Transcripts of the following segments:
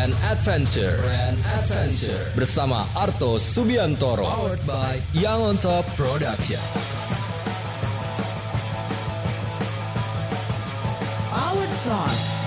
Brand Adventure. Brand Adventure bersama Arto Subiantoro. Powered by Young on Top Production. Powered Talk.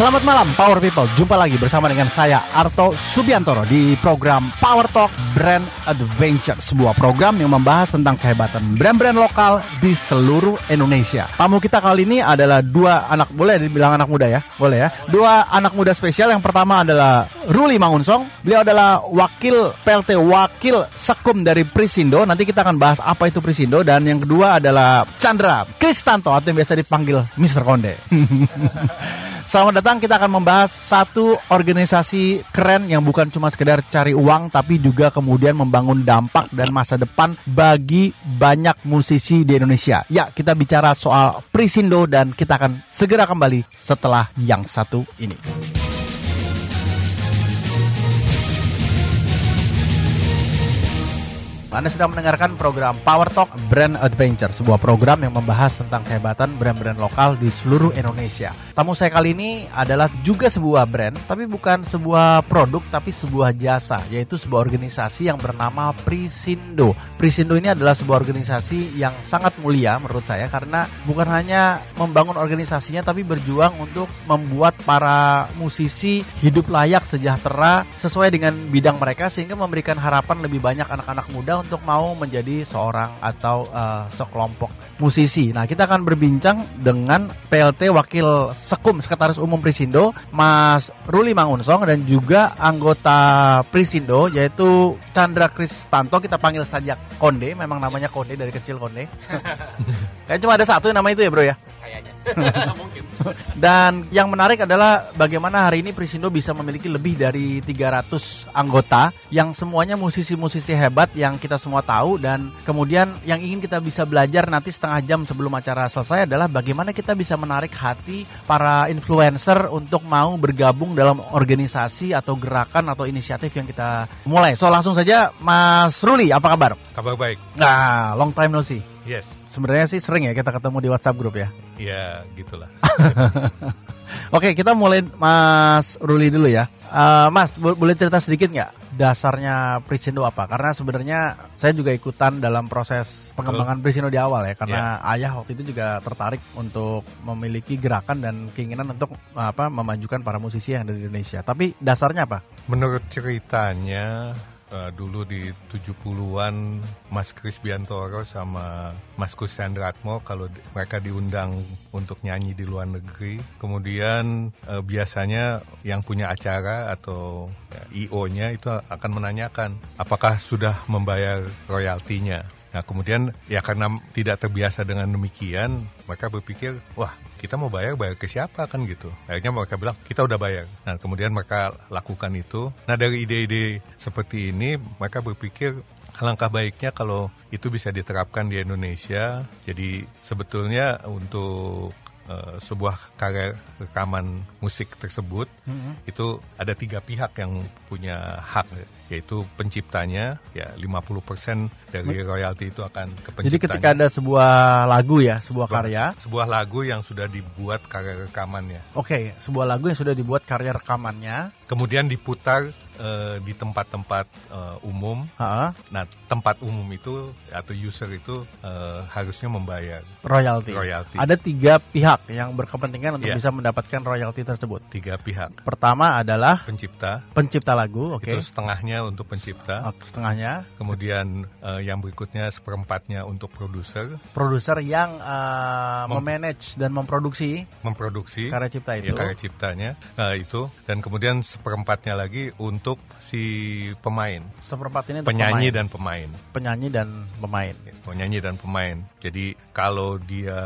Selamat malam Power People, jumpa lagi bersama dengan saya Arto Subiantoro di program Power Talk Brand Adventure Sebuah program yang membahas tentang kehebatan brand-brand lokal di seluruh Indonesia Tamu kita kali ini adalah dua anak, boleh dibilang anak muda ya? Boleh ya? Dua anak muda spesial, yang pertama adalah Ruli Mangunsong Beliau adalah wakil PLT, wakil sekum dari Prisindo Nanti kita akan bahas apa itu Prisindo Dan yang kedua adalah Chandra Kristanto atau yang biasa dipanggil Mr. Konde Selamat datang, kita akan membahas satu organisasi keren yang bukan cuma sekedar cari uang tapi juga kemudian membangun dampak dan masa depan bagi banyak musisi di Indonesia. Ya, kita bicara soal Prisindo dan kita akan segera kembali setelah yang satu ini. Anda sedang mendengarkan program Power Talk Brand Adventure, sebuah program yang membahas tentang kehebatan brand-brand lokal di seluruh Indonesia. Tamu saya kali ini adalah juga sebuah brand, tapi bukan sebuah produk, tapi sebuah jasa, yaitu sebuah organisasi yang bernama Prisindo. Prisindo ini adalah sebuah organisasi yang sangat mulia menurut saya karena bukan hanya membangun organisasinya, tapi berjuang untuk membuat para musisi hidup layak, sejahtera, sesuai dengan bidang mereka, sehingga memberikan harapan lebih banyak anak-anak muda untuk mau menjadi seorang atau uh, sekelompok musisi. Nah, kita akan berbincang dengan PLT Wakil Sekum Sekretaris Umum Prisindo, Mas Ruli Mangunsong dan juga anggota Prisindo yaitu Chandra Kristanto. Kita panggil saja Konde, memang namanya Konde dari kecil Konde. Kayaknya cuma ada satu nama itu ya, Bro ya? Dan yang menarik adalah bagaimana hari ini Prisindo bisa memiliki lebih dari 300 anggota yang semuanya musisi-musisi hebat yang kita semua tahu dan kemudian yang ingin kita bisa belajar nanti setengah jam sebelum acara selesai adalah bagaimana kita bisa menarik hati para influencer untuk mau bergabung dalam organisasi atau gerakan atau inisiatif yang kita mulai. So langsung saja Mas Ruli, apa kabar? Kabar baik. Nah, long time no see. Yes. Sebenarnya sih sering ya kita ketemu di WhatsApp grup ya. Ya, gitulah. Oke, kita mulai Mas Ruli dulu ya. Uh, mas, bo boleh cerita sedikit nggak dasarnya Prisindo apa? Karena sebenarnya saya juga ikutan dalam proses pengembangan Prisindo di awal ya, karena yeah. ayah waktu itu juga tertarik untuk memiliki gerakan dan keinginan untuk apa memajukan para musisi yang ada di Indonesia. Tapi dasarnya apa? Menurut ceritanya uh, dulu di 70-an Mas Kris Biantoro sama Mas Kus Sandratmo kalau mereka diundang untuk nyanyi di luar negeri. Kemudian uh, biasanya yang punya acara atau ya, IO-nya itu akan menanyakan apakah sudah membayar royaltinya. Nah kemudian ya karena tidak terbiasa dengan demikian, mereka berpikir, wah kita mau bayar bayar ke siapa kan gitu. Akhirnya mereka bilang kita udah bayar. Nah kemudian mereka lakukan itu. Nah dari ide-ide seperti ini mereka berpikir alangkah baiknya kalau itu bisa diterapkan di Indonesia. Jadi sebetulnya untuk uh, sebuah karya rekaman musik tersebut mm -hmm. itu ada tiga pihak yang punya hak yaitu penciptanya ya 50% dari royalti itu akan ke penciptanya. Jadi ketika ada sebuah lagu ya, sebuah karya, sebuah lagu yang sudah dibuat karya rekamannya. Oke, okay, sebuah lagu yang sudah dibuat karya rekamannya, kemudian diputar uh, di tempat-tempat uh, umum. Ha? Nah, tempat umum itu atau user itu uh, harusnya membayar royalti. royalti. Ada tiga pihak yang berkepentingan untuk yeah. bisa mendapatkan royalti tersebut. Tiga pihak. Pertama adalah pencipta. Pencipta lagu, oke. Okay. Itu setengahnya untuk pencipta. Setengahnya. Kemudian uh, yang berikutnya seperempatnya untuk produser. Produser yang uh, Mem memanage dan memproduksi. Memproduksi. Karya cipta itu. Ya, karya ciptanya uh, itu. Dan kemudian seperempatnya lagi untuk si pemain. Seperempat ini penyanyi pemain. dan pemain. Penyanyi dan pemain. Penyanyi dan pemain. Jadi kalau dia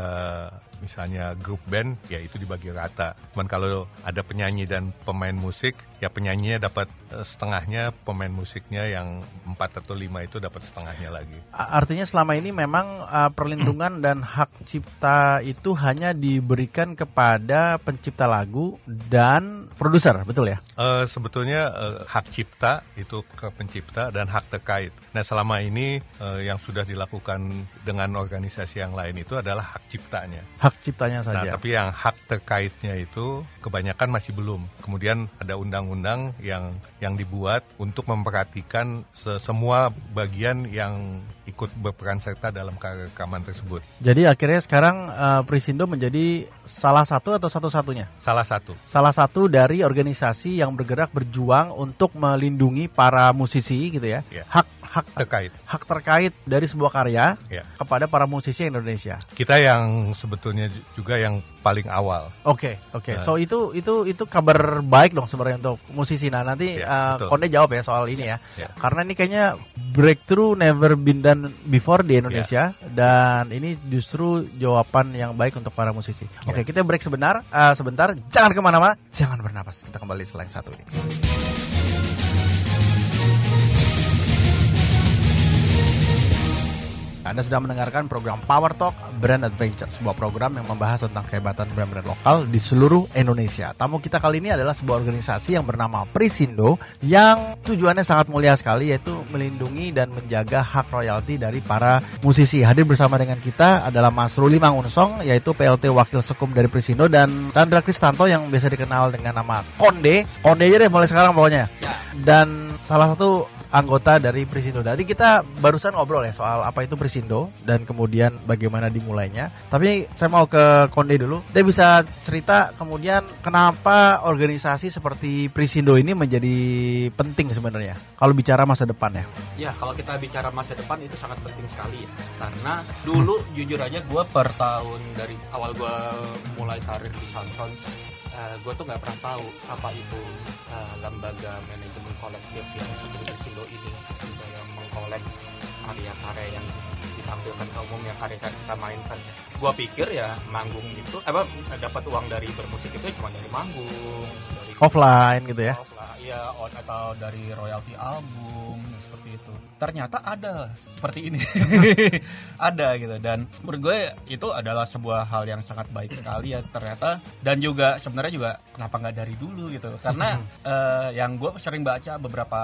misalnya grup band ya itu dibagi rata. Cuman kalau ada penyanyi dan pemain musik ya penyanyinya dapat eh, setengahnya, pemain musiknya yang empat atau lima itu dapat setengahnya lagi. Artinya selama ini memang uh, perlindungan dan hak cipta itu hanya diberikan kepada pencipta lagu dan produser, betul ya? Eh, sebetulnya eh, hak cipta itu ke pencipta dan hak terkait. Nah selama ini eh, yang sudah dilakukan dengan organisasi yang lain itu adalah hak ciptanya. Hak ciptanya Nah, saja. tapi yang hak terkaitnya itu kebanyakan masih belum. Kemudian ada undang-undang yang yang dibuat untuk memperhatikan se- semua bagian yang ikut berperan serta dalam karya rekaman tersebut. Jadi akhirnya sekarang uh, Prisindo menjadi salah satu atau satu-satunya? Salah satu. Salah satu dari organisasi yang bergerak berjuang untuk melindungi para musisi gitu ya. Ya. Hak hak Terkait. hak terkait dari sebuah karya Ya. kepada para musisi Indonesia. Kita yang sebetulnya juga yang paling awal. Oke, oke. Nah. So itu itu itu kabar baik dong sebenarnya untuk musisi. Nah, nanti Ya, uh. Konde jawab ya soal ini ya. Ya. Karena ini kayaknya breakthrough never been done before di Indonesia dan ini justru jawaban yang baik untuk para musisi. Oke, kita break sebentar. uh, sebentar, jangan ke mana-mana, jangan bernapas. Kita kembali yang satu ini. Anda sedang mendengarkan program Power Talk Brand Adventure, sebuah program yang membahas tentang kehebatan brand-brand lokal di seluruh Indonesia. Tamu kita kali ini adalah sebuah organisasi yang bernama Prisindo yang tujuannya sangat mulia sekali yaitu melindungi dan menjaga hak royalti dari para musisi. Hadir bersama dengan kita adalah Mas Ruli Mangunsong yaitu PLT Wakil Sekum dari Prisindo dan Chandra Kristanto yang biasa dikenal dengan nama Konde. Konde aja deh mulai sekarang pokoknya. Dan salah satu anggota dari Prisindo. Tadi kita barusan ngobrol ya soal apa itu Prisindo dan kemudian bagaimana dimulainya. Tapi saya mau ke Konde dulu. Dia bisa cerita kemudian kenapa organisasi seperti Prisindo ini menjadi penting sebenarnya kalau bicara masa depan ya. Ya, kalau kita bicara masa depan itu sangat penting sekali ya. Karena dulu jujur aja gue per tahun dari awal gue mulai karir di Sansons, gue tuh nggak pernah tahu apa itu eh, lembaga manajemen kolektif yang seperti Prisindo ini juga yang mengkolek karya-karya yang ditampilkan ke umum yang karya-karya kita mainkan. Gue pikir ya manggung itu, apa dapat uang dari bermusik itu cuma dari manggung, dari Offline gitu ya. off lah, iya on atau dari royalti album. Ternyata ada seperti ini, ada gitu. Dan menurut gue itu adalah sebuah hal yang sangat baik sekali ya ternyata. Dan juga sebenarnya juga kenapa nggak dari dulu gitu karena eh, yang gue sering baca beberapa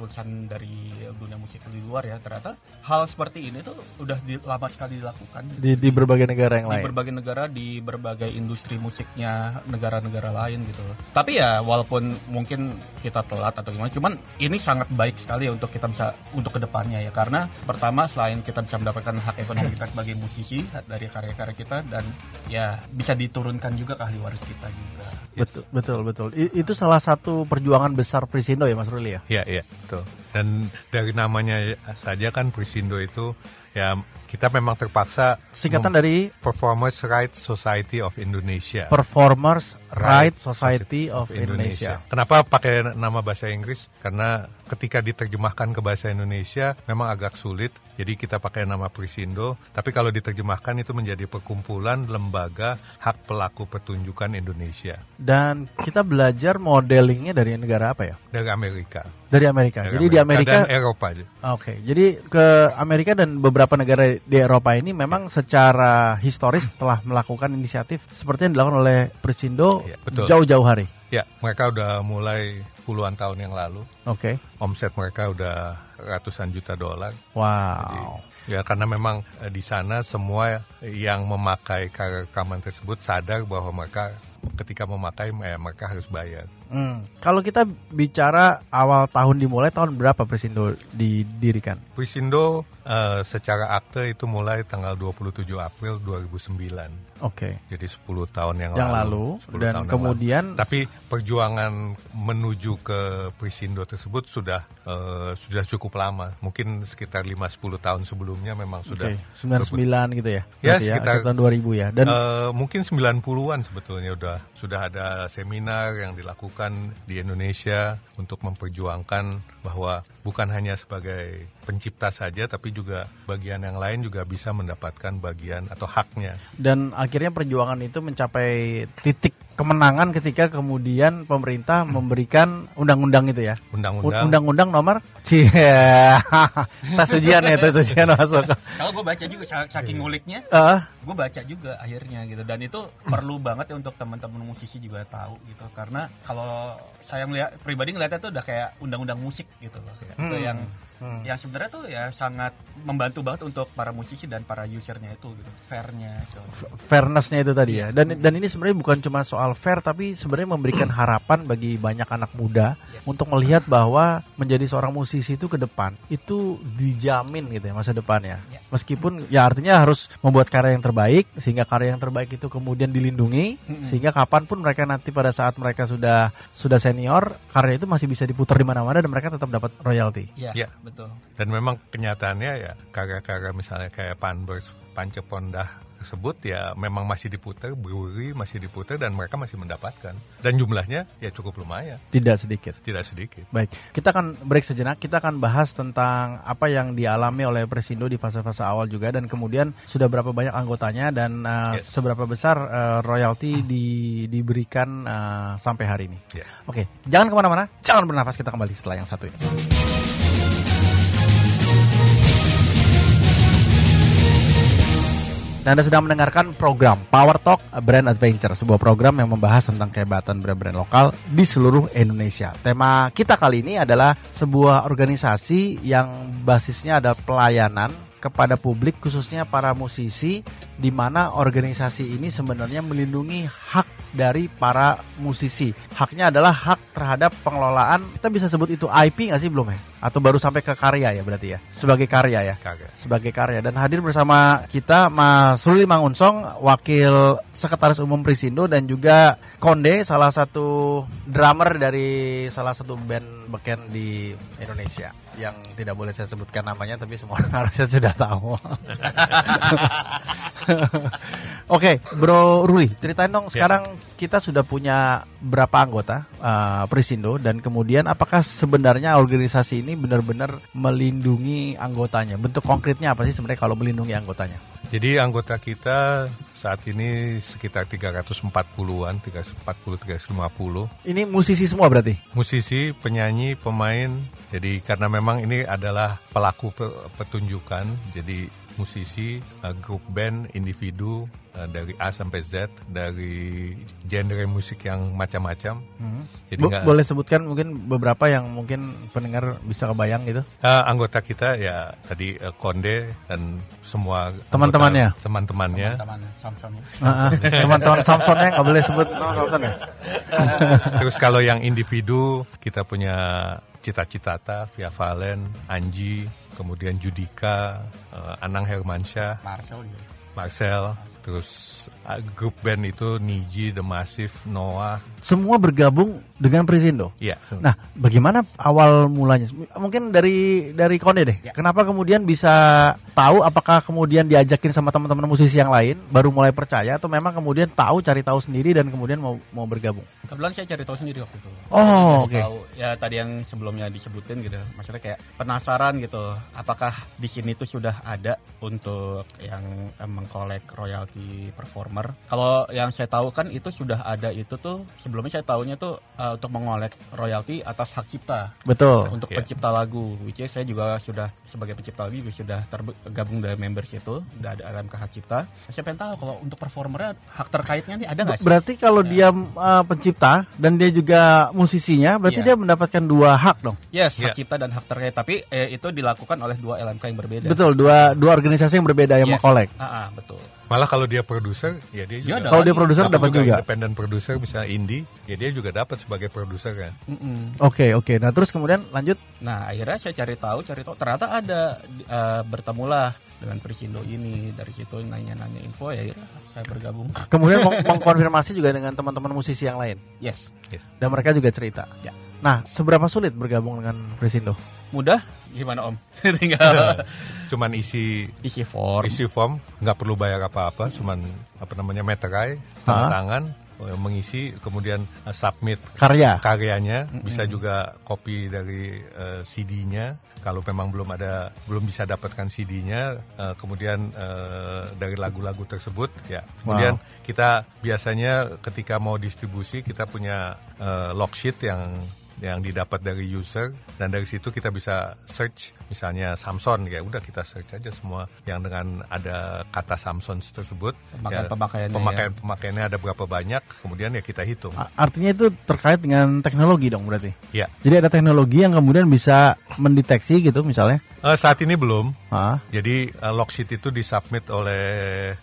tulisan dari dunia musik di luar ya ternyata hal seperti ini tuh udah di, lama sekali dilakukan. Di, di berbagai negara yang di lain. berbagai negara di berbagai industri musiknya negara-negara lain gitu. Tapi ya walaupun mungkin kita telat atau gimana, cuman ini sangat baik sekali untuk kita bisa untuk ke depannya ya karena pertama selain kita bisa mendapatkan hak ekonomi kita sebagai musisi dari karya-karya kita dan ya bisa diturunkan juga ke ahli waris kita juga. Betul, betul, betul. I- itu salah satu perjuangan besar Prisindo ya Mas Ruli ya. Iya, iya, betul. Dan dari namanya saja kan Prisindo itu ya kita memang terpaksa Singkatan dari Performers Rights Society of Indonesia. Performers Right Right Society of Indonesia. Kenapa pakai nama bahasa Inggris? Karena ketika diterjemahkan ke bahasa Indonesia memang agak sulit. Jadi kita pakai nama Prisindo. Tapi kalau diterjemahkan itu menjadi perkumpulan lembaga hak pelaku pertunjukan Indonesia Dan kita belajar modelingnya dari negara apa ya? dari Amerika. Dari Amerika. Dari Jadi di Amerika dan Eropa. Oke, jadi ke Amerika dan beberapa negara di Eropa ini memang secara historis telah melakukan inisiatif seperti yang dilakukan oleh Prisindo Iya, jauh-jauh hari. Ya, mereka udah mulai puluhan tahun yang lalu. Oke, Omset mereka udah ratusan juta dolar. wow. Ya karena memang eh, di sana semua yang memakai rekaman tersebut sadar bahwa mereka ketika memakai eh, mereka harus bayar. Hmm, Kalau kita bicara awal tahun dimulai tahun berapa Prisindo didirikan? Prisindo eh, secara akte itu mulai tanggal 27 April 2009. Oke. Jadi 10 tahun yang, Yang lalu, 10 dan tahun yang kemudian- lalu. tapi perjuangan menuju ke Prisindo tersebut sudah eh, sudah cukup lama. Mungkin sekitar 5 10 tahun sebelumnya memang sudah Oke, 99 gitu ya. Ya, Berarti sekitar- akhir tahun 2000 ya. Dan Eh, mungkin 90-an sebetulnya udah sudah ada seminar yang dilakukan di Indonesia untuk memperjuangkan bahwa bukan hanya sebagai pencipta saja tapi juga bagian yang lain juga bisa mendapatkan bagian atau haknya. dan akhirnya perjuangan itu mencapai titik kemenangan ketika kemudian pemerintah memberikan undang-undang itu ya. Undang-undang. Undang-undang nomor Cie. tes ujian ya, tes ujian masuk. Kalau gue baca juga sa- saking nguliknya, Eh, gue baca juga akhirnya gitu dan itu perlu banget ya untuk teman-teman musisi juga tahu gitu karena kalau saya melihat pribadi ngeliatnya tuh udah kayak undang-undang musik gitu loh itu yang yang sebenarnya tuh ya sangat membantu banget untuk para musisi dan para usernya itu gitu fairnya so. fairnessnya itu tadi ya. Dan dan ini sebenarnya bukan cuma soal fair tapi sebenarnya memberikan harapan bagi banyak anak muda untuk melihat bahwa menjadi seorang musisi itu ke depan itu dijamin gitu ya masa depannya. Ya. Meskipun ya artinya harus membuat karya yang terbaik sehingga karya yang terbaik itu kemudian dilindungi sehingga kapan pun mereka nanti pada saat mereka sudah sudah senior karya itu masih bisa diputar di mana-mana dan mereka tetap dapat royalti. ya Ya. Betul Dan memang kenyataannya ya karya-karya misalnya kayak Panbers, Pancepondah tersebut ya memang masih diputar, brewery masih diputar dan mereka masih mendapatkan. Dan jumlahnya ya cukup lumayan, Tidak sedikit. tidak sedikit. Baik, kita akan break sejenak. Kita akan bahas tentang apa yang dialami oleh Presindo di fase-fase awal juga dan kemudian sudah berapa banyak anggotanya dan uh, Yes. seberapa besar uh, royalti di, diberikan uh, sampai hari ini. Ya. Oke, jangan ke mana-mana, jangan bernafas. Kita kembali setelah yang satu ini. Dan Anda sedang mendengarkan program Power Talk Brand Adventure, sebuah program yang membahas tentang kehebatan brand-brand lokal di seluruh Indonesia. Tema kita kali ini adalah sebuah organisasi yang basisnya ada pelayanan kepada publik khususnya para musisi di mana organisasi ini sebenarnya melindungi hak dari para musisi. Haknya adalah hak terhadap pengelolaan. Kita bisa sebut itu IP nggak sih belum ya? Atau baru sampai ke karya ya berarti ya? Sebagai karya ya? Kagak. sebagai karya dan hadir bersama kita Mas Ruli Mangunsong wakil sekretaris umum Prisindo dan juga Konde salah satu drummer dari salah satu band beken di Indonesia yang tidak boleh saya sebutkan namanya tapi semua orang harusnya sudah tahu. Oke, Bro Ruli, ceritain dong sekarang kita sudah punya berapa anggota uh, Prisindo dan kemudian apakah sebenarnya organisasi ini benar-benar melindungi anggotanya? Bentuk konkretnya apa sih sebenarnya kalau melindungi anggotanya? Jadi anggota kita saat ini sekitar 340-an, 340-350. Ini musisi semua berarti? Musisi, penyanyi, pemain. Jadi karena memang ini adalah pelaku pe- pertunjukan, jadi musisi, eh, grup band, individu eh, dari A sampai Z, dari genre musik yang macam-macam. Jadi Bo- nggak- boleh sebutkan mungkin beberapa yang mungkin pendengar bisa kebayang gitu? Eh, anggota kita ya tadi eh, Konde dan semua Teman-temannya? teman-temannya. teman Samsung Ah, ah. Teman-teman Samsonnya nggak boleh sebut nama Samson ya? Terus kalau yang individu kita punya Cita Citata, Via Valen, Anji, kemudian Judika, eh, Anang Hermansyah, Marcel Marcel, terus eh, grup band itu Niji, The Massive, Noah. Semua bergabung dengan Prisindo. Iya. Nah, bagaimana awal mulanya? Mungkin dari dari Konde deh. Ya. Kenapa kemudian bisa tahu apakah kemudian diajakin sama teman-teman musisi yang lain baru mulai percaya atau memang kemudian tahu cari tahu sendiri dan kemudian mau mau bergabung? Kebetulan saya cari tahu sendiri waktu itu. Oh, oke. tahu, ya tadi yang sebelumnya disebutin gitu. Maksudnya kayak penasaran gitu. Apakah di sini tuh sudah ada untuk yang eh, mengkolek royalti performer? Kalau yang saya tahu kan itu sudah ada itu tuh sebelumnya saya tahunya tuh eh, untuk mengolek royalti atas hak cipta Betul. untuk ya. pencipta lagu. Which is saya juga sudah sebagai pencipta lagu juga sudah tergabung dari members itu, udah ada LMK hak cipta. Saya pengen tahu kalau untuk performernya hak terkaitnya nih ada nggak sih? Berarti kalau dia uh, pencipta dan dia juga musisinya, berarti Iya. dia mendapatkan dua hak dong. Yes, hak Iya. cipta dan hak terkait. Tapi eh, itu dilakukan oleh dua LMK yang berbeda. Betul, dua dua organisasi yang berbeda yang Yes. mengkolek. Ah, ah, betul. Malah kalau dia produser, ya dia juga. ada. Kalau dia produser dapat juga. Independent produser misalnya indie, ya dia juga dapat sebagai produser kan. Oke, oke. Nah, terus kemudian lanjut Nah, akhirnya saya cari tahu, cari tahu. Ternyata ada eh, bertemulah dengan Prisindo ini. Dari situ nanya-nanya info ya, akhirnya saya bergabung. kemudian meng- mengkonfirmasi juga dengan teman-teman musisi yang lain Yes, dan mereka juga cerita. Ya. Nah, seberapa sulit bergabung dengan Presindo? mudah. Gimana Om? Tinggal Cuman isi isi form. isi form, nggak perlu bayar apa-apa, cuman apa namanya meterai, tanda tangan, eh, mengisi, kemudian eh, submit Karya. karyanya, bisa juga kopi dari eh, CD-nya. kalau memang belum ada belum bisa dapatkan CD-nya eh, kemudian eh, dari lagu-lagu tersebut ya kemudian kita biasanya ketika mau distribusi kita punya eh, log sheet yang yang didapat dari user. Dan dari situ kita bisa search misalnya Samsung ya udah kita search aja semua yang dengan ada kata Samsung tersebut Pemakaian- ya, pemakaiannya pemakaian pemakaiannya ada berapa banyak kemudian ya kita hitung Artinya itu terkait dengan teknologi dong berarti. ya Jadi ada teknologi yang kemudian bisa mendeteksi gitu misalnya. Eh, saat ini belum Ah, jadi eh, log sheet itu disubmit oleh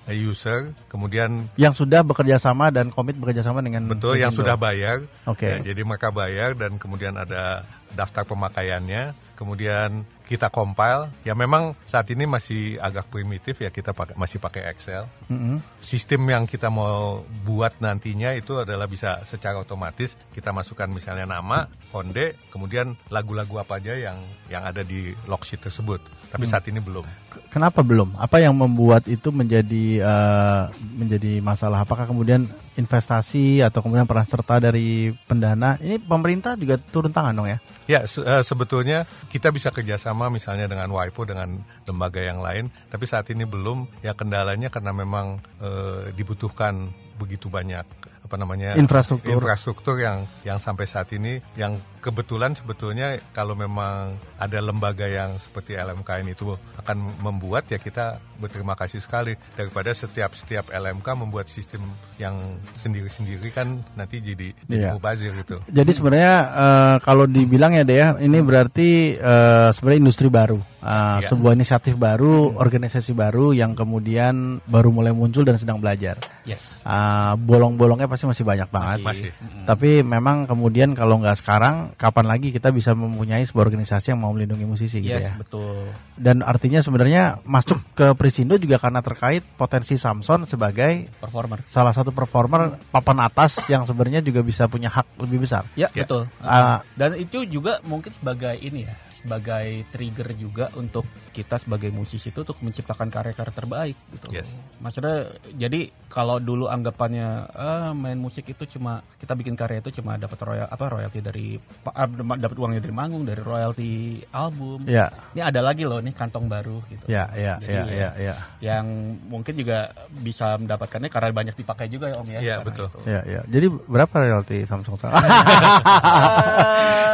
user kemudian yang sudah bekerja sama dan komit bekerja sama dengan Betul, yang sudah bayar. Oke. Ya, jadi mereka bayar dan kemudian ada daftar pemakaiannya. Kemudian kita compile. Ya memang saat ini masih agak primitif ya kita pakai masih pakai Excel. Mm-mm. Sistem yang kita mau buat nantinya itu adalah bisa secara otomatis kita masukkan misalnya nama, konde, kemudian lagu-lagu apa aja yang yang ada di log sheet tersebut. Tapi saat ini belum. Kenapa belum? Apa yang membuat itu menjadi eh, menjadi masalah? Apakah kemudian investasi atau kemudian peran serta dari pendana? Ini pemerintah juga turun tangan dong ya? Ya, se- eh, sebetulnya kita bisa kerjasama misalnya dengan WIPO dengan lembaga yang lain, tapi saat ini belum. Ya kendalanya karena memang eh, dibutuhkan begitu banyak apa namanya Infrastruktur. infrastruktur yang yang sampai saat ini yang kebetulan sebetulnya kalau memang ada lembaga yang seperti LMKN itu akan membuat ya kita berterima kasih sekali daripada setiap setiap LMK membuat sistem yang sendiri-sendiri kan nanti jadi jadi Iya. mubazir gitu. Jadi sebenarnya eh, kalau dibilang ya deh ya, ini berarti eh, sebenarnya industri baru, Eh, Iya. sebuah inisiatif baru, organisasi baru yang kemudian baru mulai muncul dan sedang belajar. Yes. Eh, bolong-bolongnya pasti masih banyak banget. Masih. Tapi memang kemudian kalau nggak sekarang, kapan lagi kita bisa mempunyai sebuah organisasi yang mau melindungi musisi gitu Yes, ya? betul. Dan artinya sebenarnya masuk ke Prisindo juga karena terkait potensi Samson sebagai Performer. salah satu performer papan atas yang sebenarnya juga bisa punya hak lebih besar. Ya, Ya. betul. Ah. Dan itu juga mungkin sebagai ini ya, sebagai trigger juga untuk kita sebagai musisi itu untuk menciptakan karya-karya terbaik gitu. Yes. Maksudnya jadi kalau dulu anggapannya ah, main musik itu cuma kita bikin karya itu cuma dapat royal apa royalti dari ah, dapat uangnya dari manggung, dari royalti album. Ya, Ini ada lagi loh nih kantong baru gitu. ya, ya, Jadi ya, ya, ya. Yang mungkin juga bisa mendapatkannya karena banyak dipakai juga ya Om ya. Iya, Karena betul. itu. Ya, ya. Jadi berapa royalti Samsung?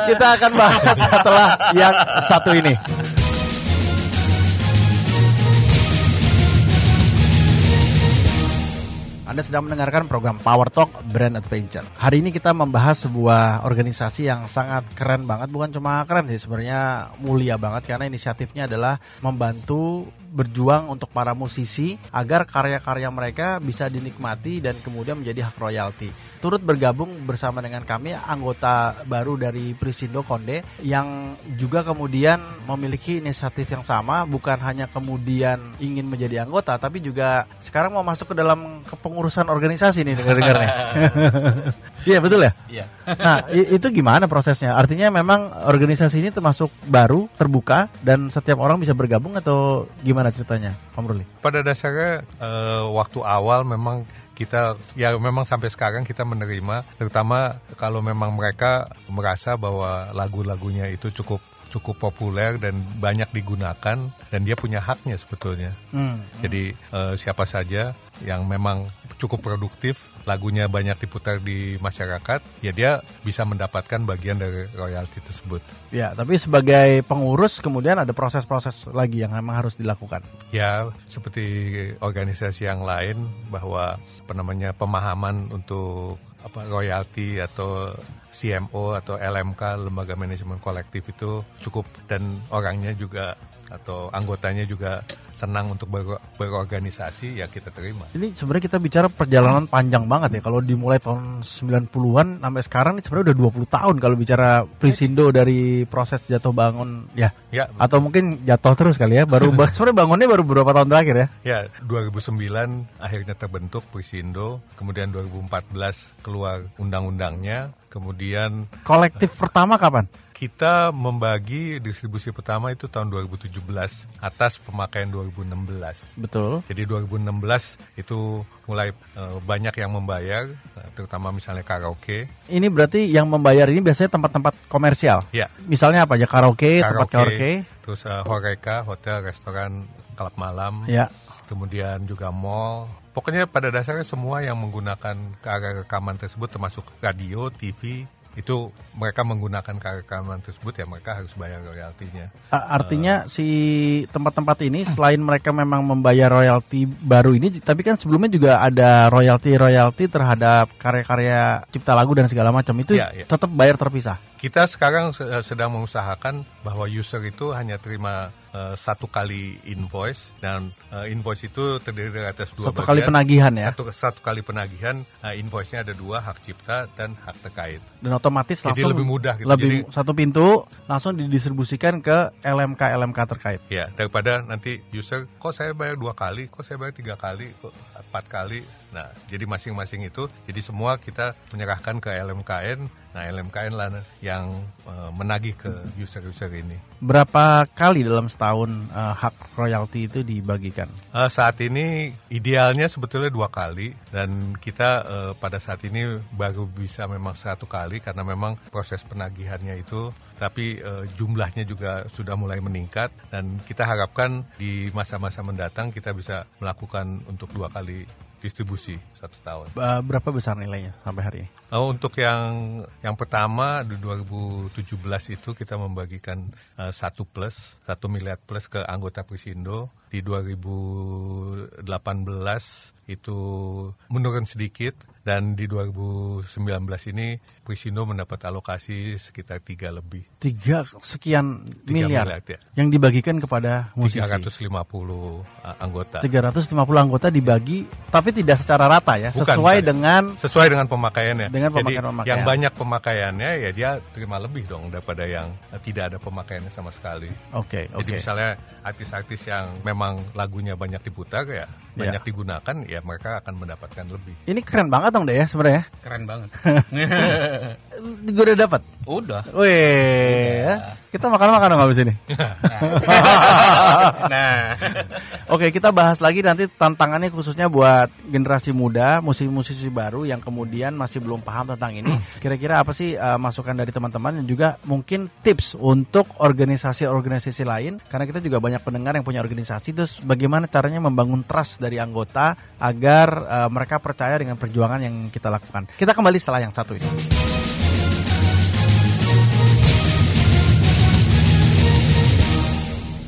Kita akan bahas setelah yang satu ini. Anda sedang mendengarkan program Power Talk Brand Adventure. Hari ini kita membahas sebuah organisasi yang sangat keren banget, bukan cuma keren sih, sebenarnya mulia banget karena inisiatifnya adalah membantu berjuang untuk para musisi agar karya-karya mereka bisa dinikmati dan kemudian menjadi hak royalti. Turut bergabung bersama dengan kami anggota baru dari Prisindo Konde yang juga kemudian memiliki inisiatif yang sama, bukan hanya kemudian ingin menjadi anggota, tapi juga sekarang mau masuk ke dalam kepengurusan organisasi nih dengar-dengar nih. Iya betul ya. Iya. Nah itu gimana prosesnya? Artinya memang organisasi ini termasuk baru, terbuka dan setiap orang bisa bergabung atau gimana ceritanya, Pak Murli? Pada dasarnya eh, waktu awal memang kita ya memang sampai sekarang kita menerima terutama kalau memang mereka merasa bahwa lagu-lagunya itu cukup cukup populer dan banyak digunakan dan dia punya haknya sebetulnya. Hmm. Jadi eh, siapa saja yang memang cukup produktif, lagunya banyak diputar di masyarakat, ya dia bisa mendapatkan bagian dari royalti tersebut. Ya, tapi sebagai pengurus kemudian ada proses-proses lagi yang memang harus dilakukan. Ya, seperti organisasi yang lain bahwa apa namanya pemahaman untuk apa royalti atau CMO atau LMK lembaga manajemen kolektif itu cukup dan orangnya juga atau anggotanya juga senang untuk ber- berorganisasi ya kita terima. Ini sebenarnya kita bicara perjalanan panjang banget ya. Kalau dimulai tahun 90-an sampai sekarang ini sebenarnya udah 20 tahun kalau bicara Prisindo dari proses jatuh bangun ya. Ya, Atau mungkin jatuh terus kali ya. Baru sebenarnya bangunnya baru beberapa tahun terakhir ya. Ya, 2009 akhirnya terbentuk Prisindo, kemudian 2014 keluar undang-undangnya, Kemudian Kolektif pertama kapan? kita membagi distribusi pertama itu tahun 2017 atas pemakaian 2016. Betul. Jadi 2016 itu mulai eh, banyak yang membayar, eh, terutama misalnya karaoke. Ini berarti yang membayar ini biasanya tempat-tempat komersial. Ya, Misalnya apa aja karaoke, tempat karaoke, karaoke. terus eh, horeca, hotel, restoran, klub malam. Ya. kemudian juga mall. Pokoknya pada dasarnya semua yang menggunakan karya rekaman tersebut termasuk radio, TV, itu mereka menggunakan karya rekaman tersebut ya mereka harus bayar royaltinya. Artinya si tempat-tempat ini selain mereka memang membayar royalti baru ini, tapi kan sebelumnya juga ada royalti-royalti terhadap karya-karya cipta lagu dan segala macam itu Iya, iya. tetap bayar terpisah. Kita sekarang se- eh, sedang mengusahakan bahwa user itu hanya terima eh, satu kali invoice dan eh, invoice itu terdiri dari atas dua Satu kali bagian. penagihan ya, Satu, satu kali penagihan, eh, invoice-nya ada dua, hak cipta dan hak terkait. dan otomatis Jadi langsung lebih mudah gitu. lebih Jadi- satu pintu langsung didistribusikan ke LMK LMK terkait. Ya, daripada nanti user, kok saya bayar dua kali, kok saya bayar tiga kali, kok empat kali. Nah, jadi masing-masing itu, jadi semua kita menyerahkan ke LMKN. Nah, LMKN lah yang eh, menagih ke user-user ini. Berapa kali dalam setahun eh, hak royalti itu dibagikan? Eh, saat ini idealnya sebetulnya dua kali dan kita eh, pada saat ini baru bisa memang satu kali karena memang proses penagihannya itu tapi eh, jumlahnya juga sudah mulai meningkat dan kita harapkan di masa-masa mendatang kita bisa melakukan untuk dua kali distribusi satu tahun. Berapa besar nilainya sampai hari ini? Oh, untuk yang yang pertama di 2017 itu kita membagikan eh, satu plus satu miliar plus ke anggota Prisindo di 2018 itu menurun sedikit dan di 2019 ini Prisindo mendapat alokasi sekitar tiga lebih Tiga sekian Tiga miliar, miliar, ya. yang dibagikan kepada musisi. 350 eh, anggota 350 anggota dibagi, tapi tidak secara rata ya, Bukan, sesuai bukan. dengan sesuai dengan pemakaiannya. Dengan Jadi pemakaian-pemakaian. yang banyak pemakaiannya ya dia terima lebih dong daripada yang tidak ada pemakaiannya sama sekali. Oke, Jadi oke. misalnya artis-artis yang memang lagunya banyak diputar ya, banyak digunakan ya mereka akan mendapatkan lebih. Ini keren banget dong deh ya sebenarnya. Keren banget. Gue udah dapat. Udah. Wih, ya. kita makan-makan dong habis ini. Nah, Oke, kita bahas lagi nanti tantangannya khususnya buat generasi muda, musisi-musisi baru yang kemudian masih belum paham tentang ini. Kira-kira apa sih uh, masukan dari teman-teman dan juga mungkin tips untuk organisasi-organisasi lain karena kita juga banyak pendengar yang punya organisasi terus bagaimana caranya membangun trust dari anggota agar uh, mereka percaya dengan perjuangan yang kita lakukan. Kita kembali setelah yang satu ini.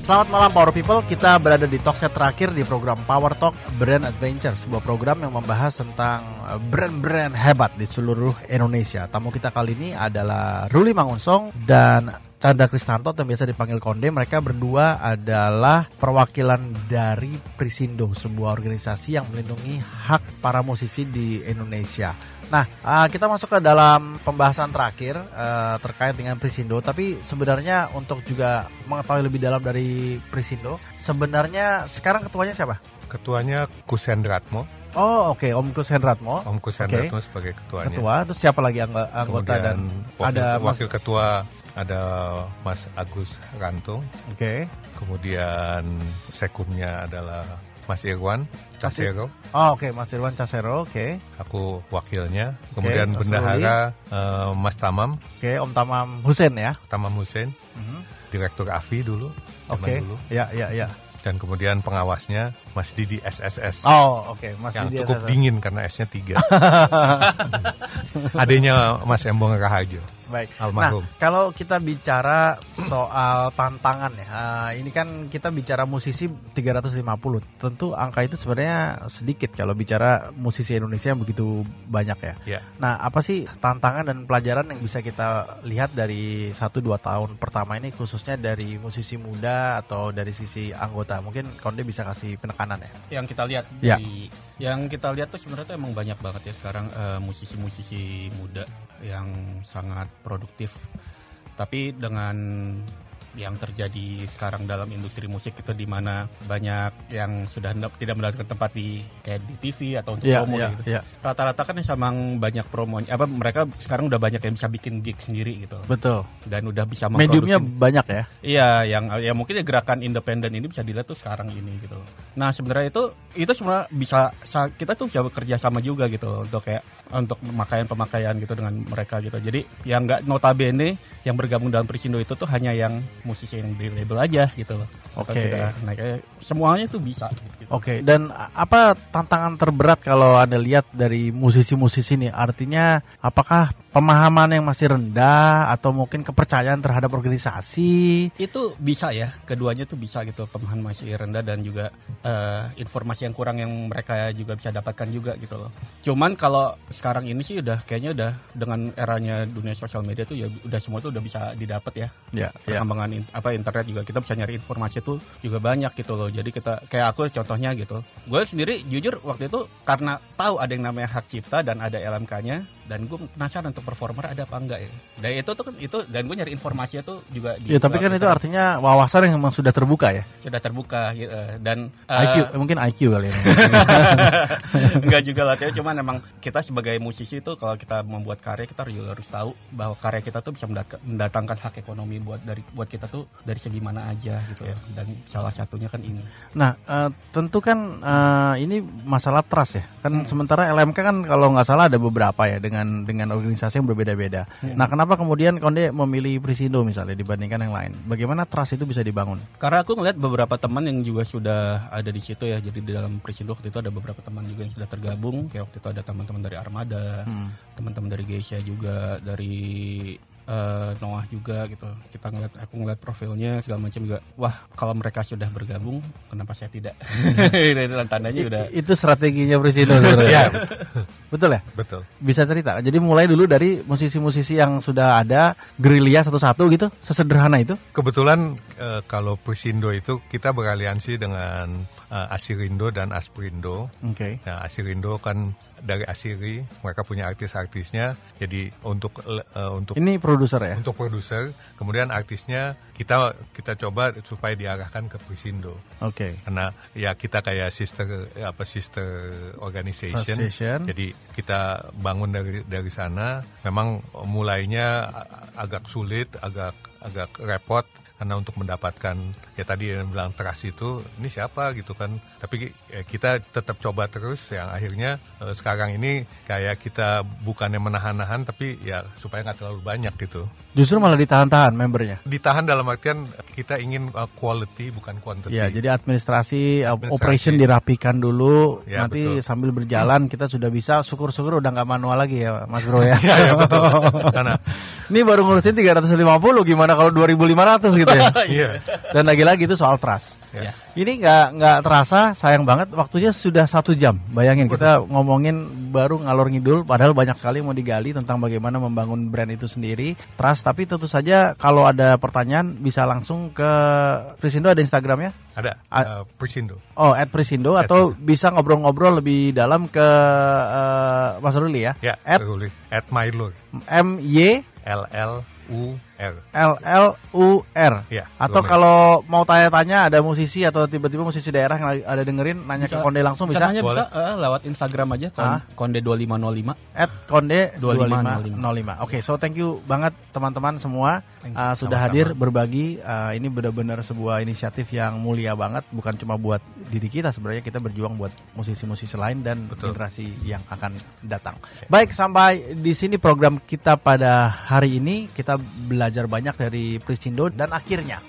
Selamat malam Power People, kita berada di talkset terakhir di program Power Talk Brand Adventure Sebuah program yang membahas tentang eh, brand-brand hebat di seluruh Indonesia. Tamu kita kali ini adalah Ruli Mangunsong dan Chandra Kristanto yang biasa dipanggil Konde. Mereka berdua adalah perwakilan dari Prisindo Sebuah organisasi yang melindungi hak para musisi di Indonesia Nah, uh, kita masuk ke dalam pembahasan terakhir uh, terkait dengan Prisindo. Tapi sebenarnya untuk juga mengetahui lebih dalam dari Prisindo, sebenarnya sekarang ketuanya siapa? Ketuanya Kusendratmo, Oh, oke, Om Kus Hendratmo. Om Kusendratmo sebagai ketuanya. Ketua, terus siapa lagi anggo- anggota Kemudian dan wakil, ada Mas wakil ketua ada Mas Agus Rantung, Oke. kemudian sekumnya adalah Mas Irwan Casero, Oh, oke, Mas Irwan Casero, oke. aku wakilnya, kemudian Mas bendahara eh, Mas Tamam, Oke, Om Tamam Husen ya. Tamam Hussein, Mhm. direktur AFI dulu, Oke. dulu. Ya, ya, ya. dan kemudian pengawasnya Mas Didi SSS. Oh, oke, Mas yang Didi cukup SSS. dingin karena S-nya tiga. Adanya Mas Embong Rahajo. Baik. Almarhum. Nah, kalau kita bicara soal tantangan ya, eh, ini kan kita bicara musisi 350. Tentu angka itu sebenarnya sedikit kalau bicara musisi Indonesia yang begitu banyak ya. Ya. Nah, apa sih tantangan dan pelajaran yang bisa kita lihat dari 1-2 tahun pertama ini khususnya dari musisi muda atau dari sisi anggota? Mungkin Konde bisa kasih penekanan ya. yang kita lihat Ya. di yang kita lihat tuh sebenarnya tuh emang banyak banget ya sekarang eh, musisi-musisi muda yang sangat produktif. Tapi dengan yang terjadi sekarang dalam industri musik itu di mana banyak yang sudah tidak mendapatkan tempat di kayak di TV atau untuk Iya, promo iya, gitu. iya. Rata-rata kan memang banyak promonya apa mereka sekarang udah banyak yang bisa bikin gig sendiri gitu Betul. dan udah bisa Mediumnya banyak ya. Iya, yang ya mungkin ya gerakan independen ini bisa dilihat tuh sekarang ini gitu. Nah sebenarnya itu itu sebenarnya bisa sa- kita tuh bisa bekerja sama juga gitu untuk kayak untuk pemakaian-pemakaian gitu dengan mereka gitu. Jadi yang nggak notabene yang bergabung dalam Prisindo itu tuh hanya yang musisi yang di label aja gitu loh. Oke. sudah naik semuanya tuh bisa. Gitu. Oke, dan a- apa tantangan terberat kalau Anda lihat dari musisi-musisi ini? Artinya apakah pemahaman yang masih rendah atau mungkin kepercayaan terhadap organisasi? Itu bisa ya, keduanya tuh bisa gitu pemahaman masih rendah dan juga eh, informasi yang kurang yang mereka juga bisa dapatkan juga gitu loh. Cuman kalau sekarang ini sih udah kayaknya udah dengan eranya dunia sosial media tuh ya udah semua tuh udah bisa didapat ya. Ya, ya. Perkembangan in- apa internet juga kita bisa nyari informasi tuh juga banyak gitu loh. Jadi kita kayak aku contohnya gitu. Gue sendiri jujur waktu itu karena tahu ada yang namanya hak cipta dan ada LMK-nya dan gue penasaran untuk performer ada apa enggak ya. Dan itu tuh kan itu dan gue nyari informasinya tuh juga di Ya, tapi kan itu artinya wawasan yang memang sudah terbuka ya. sudah terbuka gitu. dan eh, IQ, eh, mungkin IQ kali ya. Enggak juga lah, cuman emang kita sebagai musisi itu kalau kita membuat karya kita juga harus tahu bahwa karya kita tuh bisa mendat- mendatangkan hak ekonomi buat dari buat kita tuh dari segi mana aja gitu ya. Dan salah satunya kan ini. Nah, eh, tentu kan eh, ini masalah trust ya. Kan sementara LMK kan kalau nggak salah ada beberapa ya dengan dengan organisasi yang berbeda-beda. Nah, kenapa kemudian Konde memilih Prisindo misalnya dibandingkan yang lain? Bagaimana trust itu bisa dibangun? Karena aku ngeliat beberapa teman yang juga sudah ada di situ ya. Jadi di dalam Prisindo waktu itu ada beberapa teman juga yang sudah tergabung. Kayak waktu itu ada teman-teman dari Armada, teman-teman dari Geisha juga, dari eh, Noah juga gitu. Kita ngeliat, aku ngeliat profilnya segala macam juga. Wah, kalau mereka sudah bergabung, kenapa saya tidak? Dan tandanya udah. Itu strateginya Prisindo sebenarnya. Betul ya? Betul. Bisa cerita. Jadi mulai dulu dari musisi-musisi yang sudah ada gerilya satu-satu gitu, sesederhana itu. Kebetulan eh, kalau Prisindo itu kita beraliansi dengan eh, Asirindo dan Asprindo. Oke. Nah, Asirindo kan dari Asiri, mereka punya artis-artisnya. Jadi untuk eh, untuk Ini produser ya. untuk produser, kemudian artisnya kita kita coba supaya diarahkan ke Prisindo. Oke. Karena ya kita kayak sister apa sister organization. Association. Jadi kita bangun dari dari sana. Memang mulainya agak sulit, agak agak repot karena untuk mendapatkan ya tadi yang bilang trust itu ini siapa gitu kan tapi eh, kita tetap coba terus yang akhirnya eh, sekarang ini kayak kita bukannya menahan-nahan tapi ya supaya nggak terlalu banyak gitu Justru malah ditahan-tahan membernya. ditahan dalam artian kita ingin uh, quality bukan quantity Ya, jadi administrasi, uh, Administrasi. operation dirapikan dulu. Ya, nanti betul. sambil berjalan kita sudah bisa. Syukur-syukur udah nggak manual lagi ya, Mas Bro ya. ya, ya betul karena Ini baru ngurusin 350, gimana kalau 2500 gitu ya? iya Dan lagi-lagi itu soal trust. Ya. Ini nggak nggak terasa, sayang banget. Waktunya sudah satu jam. Bayangin kita ngomongin baru ngalor ngidul, padahal banyak sekali mau digali tentang bagaimana membangun brand itu sendiri. Trust, tapi tentu saja kalau ada pertanyaan bisa langsung ke Prisindo ada Instagramnya. ada A- uh, Prisindo Oh, at Prisindo At atau bisa ngobrol-ngobrol lebih dalam ke eh, Mas Ruli ya. ya At Ruli. at Mylur M Y L L U R L L U R. Ya, Atau kalau mau tanya-tanya ada musisi atau tiba-tiba musisi daerah yang lagi- ada dengerin nanya ke Konde langsung bisa. Caranya bisa eh, lewat Instagram aja kon, Ah. konde 2505 At Konde 2505. 2505. Oke, so thank you banget teman-teman semua uh, sudah Sama-sama. hadir berbagi. Uh, ini benar-benar sebuah inisiatif yang mulia banget, bukan cuma buat diri kita sebenarnya kita berjuang buat musisi-musisi lain dan Betul. generasi yang akan datang. Baik, sampai di sini program kita pada hari ini kita belajar banyak dari Prisindo dan akhirnya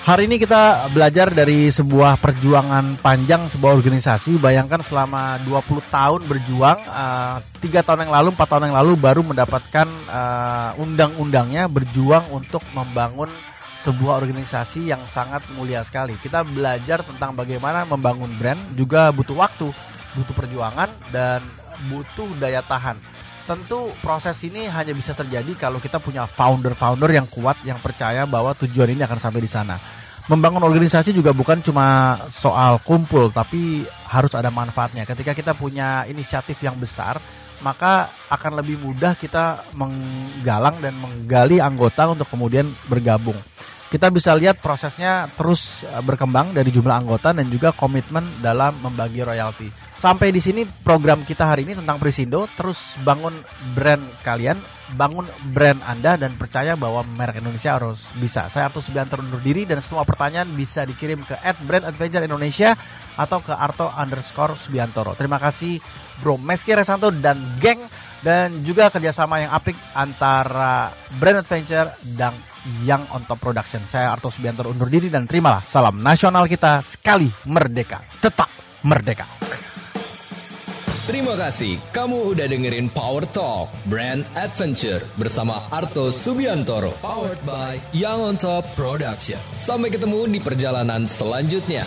Hari ini kita belajar dari sebuah perjuangan panjang sebuah organisasi. Bayangkan selama 20 tahun berjuang, eh, tiga tahun yang lalu, empat tahun yang lalu baru mendapatkan eh, undang-undangnya berjuang untuk membangun sebuah organisasi yang sangat mulia sekali. Kita belajar tentang bagaimana membangun brand juga butuh waktu, butuh perjuangan dan butuh daya tahan. Tentu proses ini hanya bisa terjadi kalau kita punya founder-founder yang kuat yang percaya bahwa tujuan ini akan sampai di sana. Membangun organisasi juga bukan cuma soal kumpul tapi harus ada manfaatnya. Ketika kita punya inisiatif yang besar, maka akan lebih mudah kita menggalang dan menggali anggota untuk kemudian bergabung. Kita bisa lihat prosesnya terus eh, berkembang dari jumlah anggota dan juga komitmen dalam membagi royalti. Sampai di sini program kita hari ini tentang Prisindo terus bangun brand kalian, bangun brand Anda dan percaya bahwa merek Indonesia harus bisa. Saya Arto Subianto undur diri dan semua pertanyaan bisa dikirim ke @brandadventure_indonesia atau ke Arto underscore Subiantoro. Terima kasih Bro Meski Resanto dan geng dan juga kerjasama yang apik antara Brand Adventure dan Yang On Top Production. Saya Arto Subianto undur diri dan terimalah salam nasional kita sekali merdeka, tetap merdeka. Terima kasih kamu udah dengerin Power Talk Brand Adventure bersama Arto Subiantoro. Powered by Young on Top Production. Sampai ketemu di perjalanan selanjutnya.